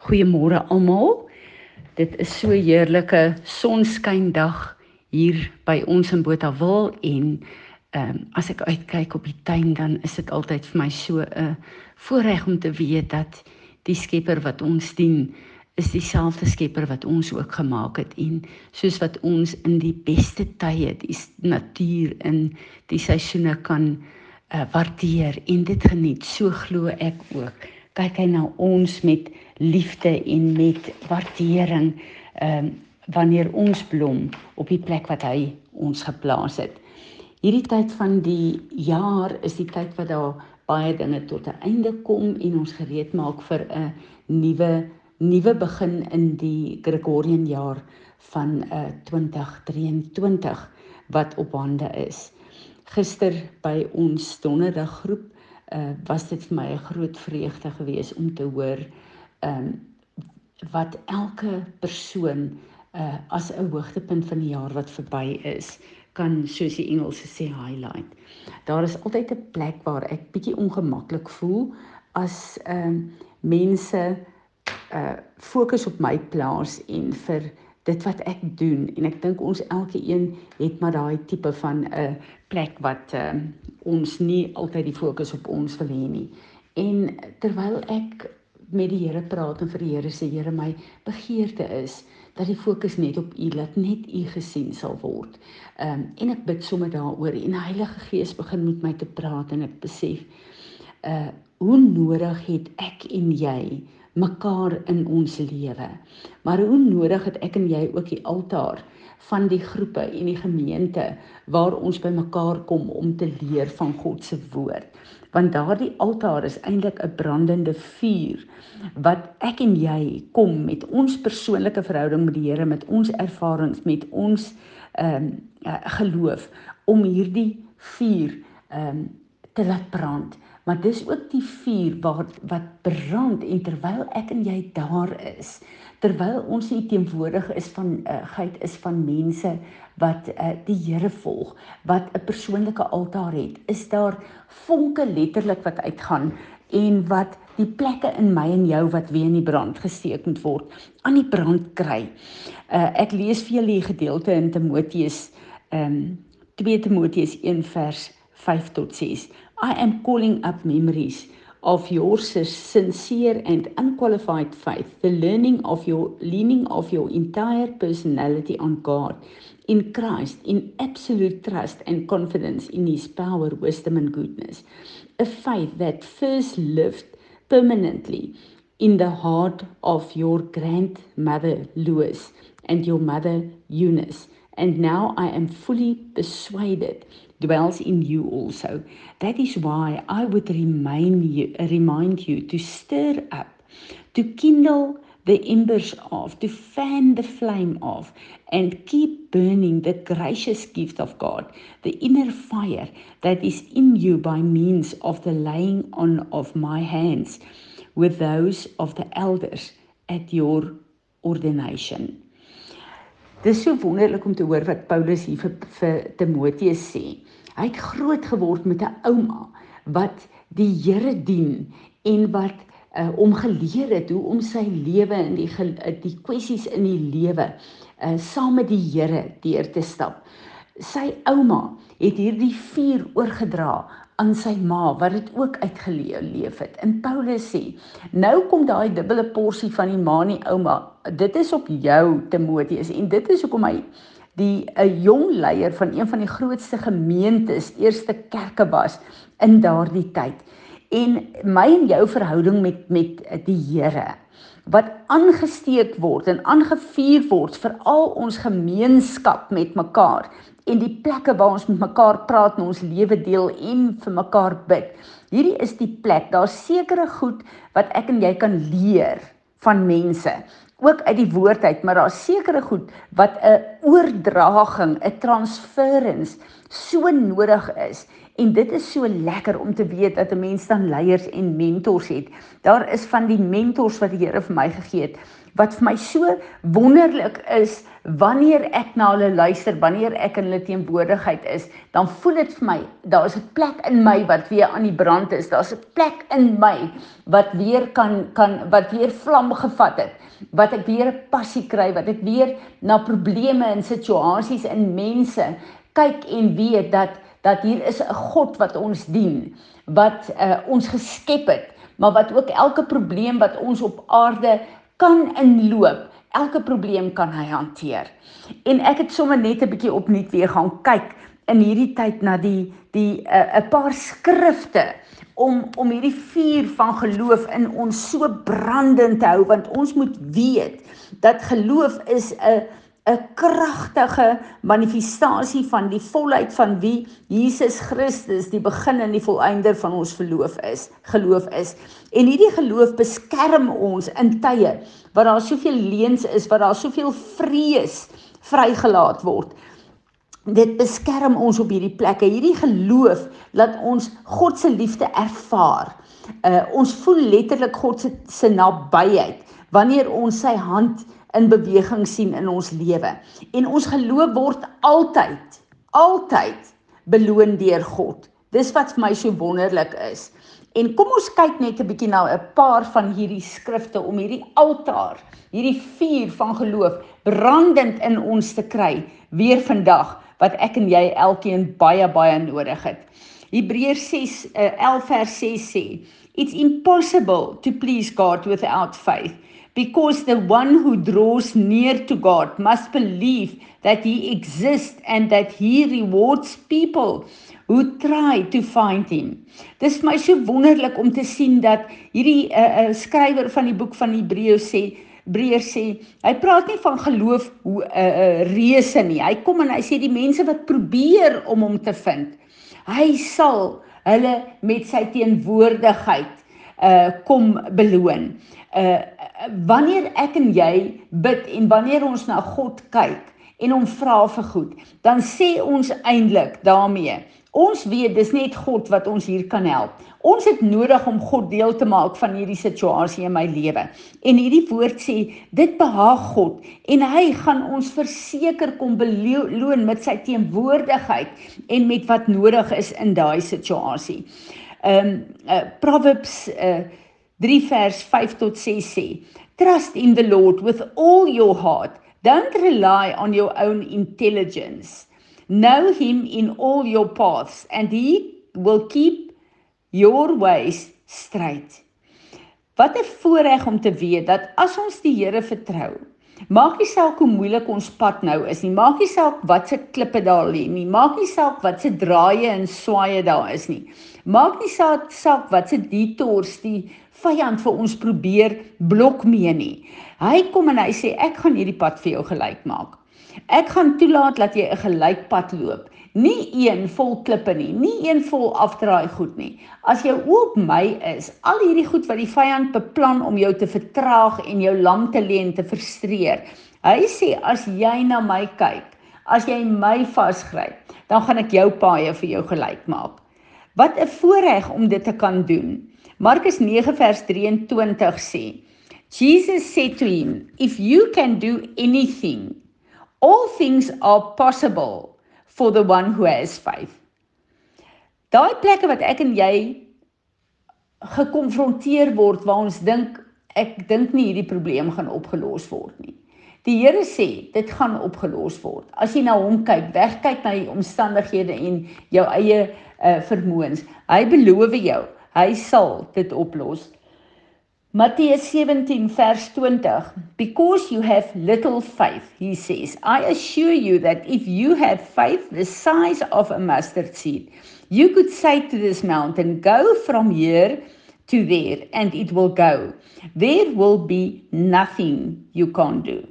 Goeiemôre almal. Dit is so heerlike sonskyndag hier by ons in Botawil en ehm um, as ek uitkyk op die tuin dan is dit altyd vir my so 'n voorreg om te weet dat die Skepper wat ons dien is dieselfde Skepper wat ons ook gemaak het en soos wat ons in die beste tye die natuur in die seisoene kan uh, waardeer en dit geniet so glo ek ook kyk hy na ons met liefde en met waardering ehm um, wanneer ons blom op die plek wat hy ons geplaas het. Hierdie tyd van die jaar is die tyd wat daar baie dinge tot 'n einde kom en ons gereed maak vir 'n nuwe nuwe begin in die Gregorian jaar van uh, eh, 2023 wat op hande is. Gister by ons donderdag groep uh, was dit vir my 'n groot vreugde geweest om te hoor um, wat elke persoon uh as 'n hoogtepunt van die jaar wat verby is kan soos die Engelse sê highlight. Daar is altyd 'n plek waar ek bietjie ongemaklik voel as um, mense uh fokus op my plaas en vir dit wat ek doen en ek dink ons elkeen het maar daai tipe van 'n uh, plek wat um, ons nie altyd die fokus op ons wil hê nie. En terwyl ek met die Here praat en vir die Here sê Here my begeerte is dat die fokus net op U laat net U gesien sal word. Ehm um, en ek bid sommer daaroor en die Heilige Gees begin met my te praat en ek besef uh hoe nodig het ek en jy mekaar in ons lewe. Maar hoe nodig het ek en jy ook die altaar van die groepe en die gemeente waar ons bymekaar kom om te leer van God se woord. Want daardie altaar is eintlik 'n brandende vuur wat ek en jy kom met ons persoonlike verhouding met die Here, met ons ervarings, met ons ehm um, geloof om hierdie vuur ehm um, te laat brand. Maar dis ook die vuur wat wat brand en terwyl ek en jy daar is, terwyl ons nie teenwoordig is van uh, geit is van mense wat uh, die Here volg, wat 'n persoonlike altaar het, is daar vonke letterlik wat uitgaan en wat die plekke in my en jou wat weer in die brand gesteek moet word aan die brand kry. Uh, ek lees vir julle die gedeelte in Timoteus ehm um, 2 Timoteus 1 vers 5 tot 6. I am calling up memories of your sincere and unqualified faith, the learning of your leaning of your entire personality on God in Christ, in absolute trust and confidence in His power, wisdom, and goodness. A faith that first lived permanently in the heart of your grandmother Louis and your mother Eunice. And now I am fully persuaded dwells in you also. That is why I would remind you, remind you to stir up, to kindle the embers of, to fan the flame of, and keep burning the gracious gift of God, the inner fire that is in you by means of the laying on of my hands with those of the elders at your ordination. Dis so wonderlik om te hoor wat Paulus hier vir, vir Timoteus sê. Hy het groot geword met 'n ouma wat die Here dien en wat uh, om geleer het hoe om sy lewe in die uh, die kwessies in die lewe uh, saam met die Here deur te stap. Sy ouma het hierdie vuur oorgedra aan sy ma wat dit ook uitgeleef het. En Paulus sê, nou kom daai dubbele porsie van die ma en die ouma. Dit is op jou Timoteus en dit is hoekom hy die 'n jong leier van een van die grootste gemeentes, eerste kerke was in daardie tyd. En my en jou verhouding met met die Here wat aangesteek word en aangevuur word vir al ons gemeenskap met mekaar en die plekke waar ons met mekaar praat en ons lewe deel en vir mekaar bid. Hierdie is die plek. Daar's sekere goed wat ek en jy kan leer van mense ook uit die woord uit, maar daar's sekere goed wat 'n oordraging, 'n transference so nodig is En dit is so lekker om te weet dat 'n mens dan leiers en mentors het. Daar is van die mentors wat die Here vir my gegee het wat vir my so wonderlik is wanneer ek na hulle luister, wanneer ek in hulle teenwoordigheid is, dan voel dit vir my daar's 'n plek in my wat weer aan die brand is. Daar's 'n plek in my wat weer kan kan wat weer vlam gevat het. Wat ek weer 'n passie kry, wat ek weer na probleme en situasies in mense kyk en weet dat dat hier is 'n God wat ons dien, wat uh, ons geskep het, maar wat ook elke probleem wat ons op aarde kan inloop, elke probleem kan hy hanteer. En ek het sommer net 'n bietjie opnuut weer gaan kyk in hierdie tyd na die die eh, 'n uh, paar skrifte om om hierdie vuur van geloof in ons so brandend te hou want ons moet weet dat geloof is 'n 'n kragtige manifestasie van die volheid van wie Jesus Christus die begin en die volëinder van ons geloof is, geloof is. En hierdie geloof beskerm ons in tye waar daar soveel leuns is, waar daar soveel vrees vrygelaat word. Dit beskerm ons op hierdie plekke. Hierdie geloof laat ons God se liefde ervaar. Uh ons voel letterlik God se se nabyheid wanneer ons sy hand in beweging sien in ons lewe. En ons geloof word altyd altyd beloon deur God. Dis wat vir my so wonderlik is. En kom ons kyk net 'n bietjie na 'n paar van hierdie skrifte om hierdie altaar, hierdie vuur van geloof brandend in ons te kry weer vandag wat ek en jy elkeen baie baie nodig het. Hebreërs 6 uh, 11 vers 6 sê, It's impossible to please God without faith because the one who draws near to God must believe that he exists and that he rewards people who try to find him. Dis my so wonderlik om te sien dat hierdie uh, uh, skrywer van die boek van Hebreërs sê Breer sê, hy praat nie van geloof hoe 'n uh, eh, uh, reuse nie. Hy kom en hy sê die mense wat probeer om hom te vind, hy sal hulle met sy teenwoordigheid uh kom beloon. Uh wanneer ek en jy bid en wanneer ons na God kyk en hom vra vir goed, dan sê ons eintlik daarmee, ons weet dis net God wat ons hier kan help. Ons het nodig om God deel te maak van hierdie situasie in my lewe. En hierdie woord sê, dit behaag God en hy gaan ons verseker kom beloon met sy teenwoordigheid en met wat nodig is in daai situasie. Ehm um, uh, Proverbs uh, 3 vers 5 tot 6 sê: Trust in the Lord with all your heart. Don't rely on your own intelligence. Know him in all your paths and he will keep your ways straight. Wat 'n voorreg om te weet dat as ons die Here vertrou, maak nie saak hoe moeilik ons pad nou is nie, maak nie saak wat se klippe daar lê nie, maak nie saak wat se draaie en swaaye daar is nie. Maak nie saak saak wat se detours die vyand vir ons probeer blok mee nie. Hy kom en hy sê ek gaan hierdie pad vir jou gelyk maak. Ek gaan toelaat dat jy 'n gelyk pad loop. Nie een vol klippe nie, nie een vol afdraai goed nie. As jou oop my is, al hierdie goed wat die vyand beplan om jou te vertraag en jou lam te lê en te frustreer. Hy sê as jy na my kyk, as jy my vasgryp, dan gaan ek jou paaie vir jou gelyk maak. Wat 'n voorreg om dit te kan doen. Markus 9 vers 23 sê: Jesus said to him, "If you can do anything, all things are possible for the one who has faith." Daai plekke wat ek en jy gekonfronteer word waar ons dink ek dink nie hierdie probleem gaan opgelos word nie. Die Here sê dit gaan opgelos word. As jy na hom kyk, wegkyk na die omstandighede en jou eie uh, vermoëns. Hy beloof jou hy sal dit oplos. Matteus 17 vers 20 Because you have little faith he says I assure you that if you have faith the size of a mustard seed you could say to this mountain go from here to there and it will go. There will be nothing you can't do.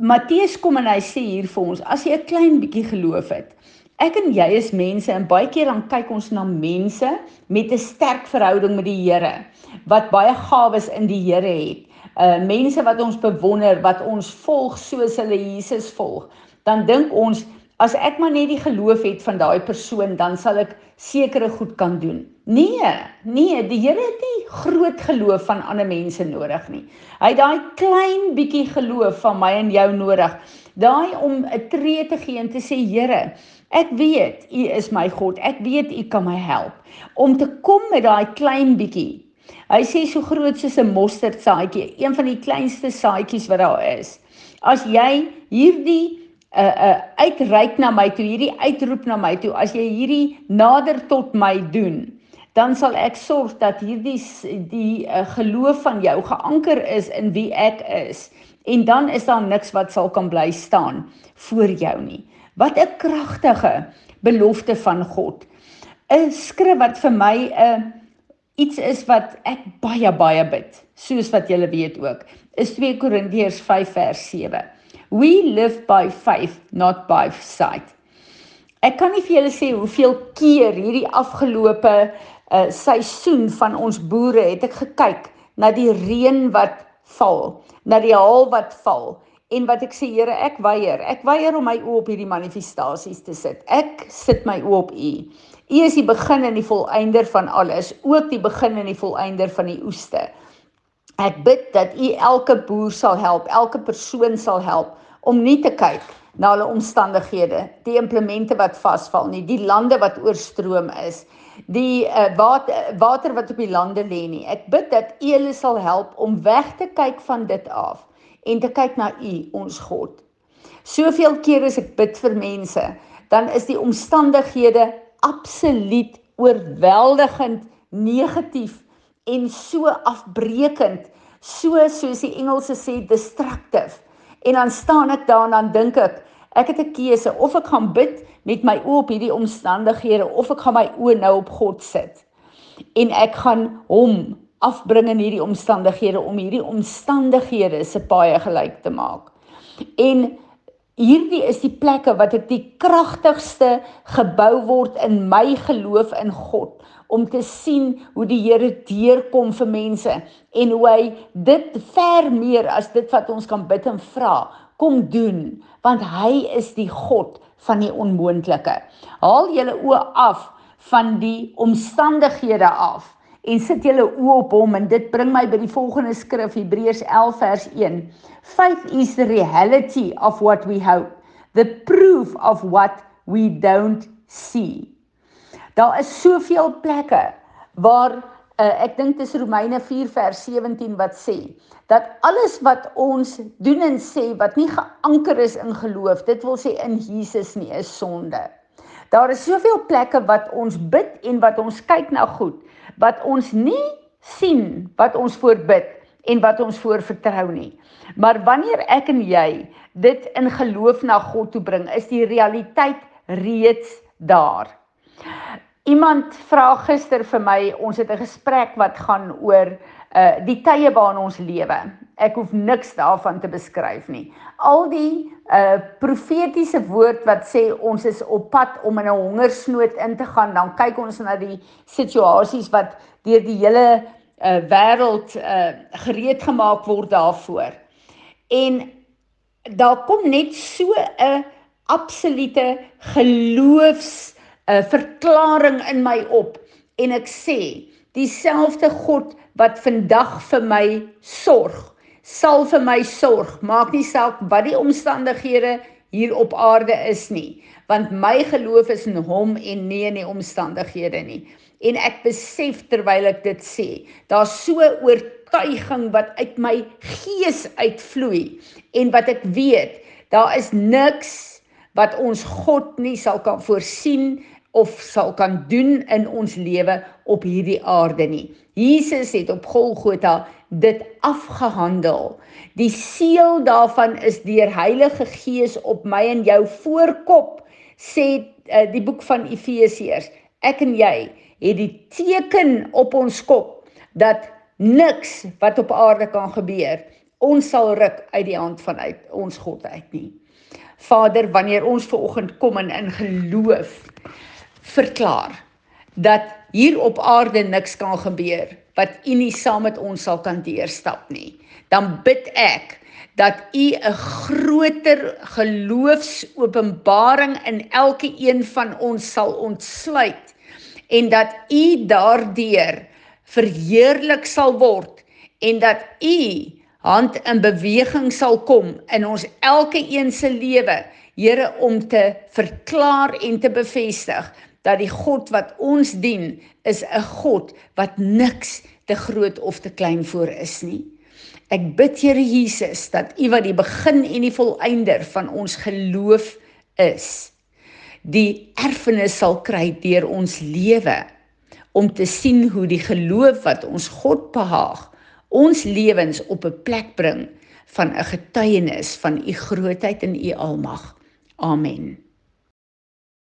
Matteus kom en hy sê hier vir ons as jy 'n klein bietjie geloof het Ek en jy is mense en baie keer dan kyk ons na mense met 'n sterk verhouding met die Here wat baie gawes in die Here het. Uh mense wat ons bewonder, wat ons volg soos hulle Jesus volg. Dan dink ons as ek maar net die geloof het van daai persoon, dan sal ek sekere goed kan doen. Nee, nee, die Here het nie groot geloof van ander mense nodig nie. Hy het daai klein bietjie geloof van my en jou nodig. Daai om 'n tree te gee en te sê Here, ek weet U is my God. Ek weet U kan my help. Om te kom met daai klein bietjie. Hy sê so groot soos 'n mosterdsaadjie, een van die kleinste saadjies wat daar is. As jy hierdie uh uh uitreik na my toe, hierdie uitroep na my toe, as jy hierdie nader tot my doen, dan sal ek sorg dat hierdie die uh, geloof van jou geanker is in wie ek is. En dan is daar niks wat sal kan bly staan voor jou nie. Wat 'n kragtige belofte van God. 'n Skrif wat vir my 'n uh, iets is wat ek baie baie bid, soos wat julle weet ook, is 2 Korintiërs 5 vers 7. We live by faith, not by sight. Ek kan nie vir julle sê hoeveel keer hierdie afgelope uh seisoen van ons boere het ek gekyk na die reën wat val, na die haal wat val en wat ek sê Here, ek weier. Ek weier om my oë op hierdie manifestasies te sit. Ek sit my oë op U. U is die begin en die volëinder van alles, ook die begin en die volëinder van die oeste. Ek bid dat U elke boer sal help, elke persoon sal help om nie te kyk na hulle omstandighede, die implemente wat vasval nie, die lande wat oorstroom is, die uh, water, water wat op die lande lê nie. Ek bid dat U hulle sal help om weg te kyk van dit af en te kyk na U, ons God. Soveel kere as ek bid vir mense, dan is die omstandighede absoluut oorweldigend negatief en so afbreekend, so soos die Engelse sê destructive. En dan staan ek daar en dan dink ek, ek het 'n keuse of ek gaan bid met my oë op hierdie omstandighede of ek gaan my oë nou op God sit. En ek gaan hom afbring in hierdie omstandighede om hierdie omstandighede se paie gelyk te maak. En hierdie is die plekke wat ek die kragtigste gebou word in my geloof in God om te sien hoe die Here deurkom vir mense en hoe hy dit ver meer as dit wat ons kan bid en vra kom doen want hy is die God van die onmoontlike. Haal julle oë af van die omstandighede af en sit julle oë op hom en dit bring my by die volgende skrif Hebreërs 11 vers 1. Faith is the reality of what we hope, the proof of what we don't see. Daar is soveel plekke waar uh, ek dink dis Romeine 4 vers 17 wat sê dat alles wat ons doen en sê wat nie geanker is in geloof, dit wil sê in Jesus nie, is sonde. Daar is soveel plekke wat ons bid en wat ons kyk na goed wat ons nie sien wat ons voorbid en wat ons voor vertrou nie. Maar wanneer ek en jy dit in geloof na God toe bring, is die realiteit reeds daar. Iemand vra gister vir my, ons het 'n gesprek wat gaan oor uh die tye waarin ons lewe. Ek hoef niks daarvan te beskryf nie. Al die uh profetiese woord wat sê ons is op pad om in 'n hongersnood in te gaan, dan kyk ons na die situasies wat deur die hele uh wêreld uh gereed gemaak word daarvoor. En daar kom net so 'n absolute geloofs 'n verklaring in my op en ek sê dieselfde God wat vandag vir my sorg sal vir my sorg. Maak nie saak wat die omstandighede hier op aarde is nie want my geloof is in hom en nie in die omstandighede nie. En ek besef terwyl ek dit sê daar's so oortuiging wat uit my gees uitvloei. En wat ek weet daar is niks wat ons God nie sal kan voorsien of sal kan doen in ons lewe op hierdie aarde nie. Jesus het op Golgotha dit afgehandel. Die seël daarvan is deur Heilige Gees op my en jou voorkop sê uh, die boek van Efesiërs. Ek en jy het die teken op ons kop dat niks wat op aarde kan gebeur ons sal ruk uit die hand van uit ons God uit nie. Vader, wanneer ons ver oggend kom en in geloof verklaar dat hier op aarde niks kan gebeur wat U nie saam met ons sal kan deurstap nie. Dan bid ek dat U 'n groter geloofsopenbaring in elke een van ons sal ontsluit en dat U daardeur verheerlik sal word en dat U hand in beweging sal kom in ons elke een se lewe Here om te verklaar en te bevestig dat die God wat ons dien is 'n God wat niks te groot of te klein voor is nie. Ek bid Here Jesus dat U wat die begin en die volëinder van ons geloof is, die erfenis sal kry deur ons lewe om te sien hoe die geloof wat ons God behaag, ons lewens op 'n plek bring van 'n getuienis van U grootheid en U almag. Amen.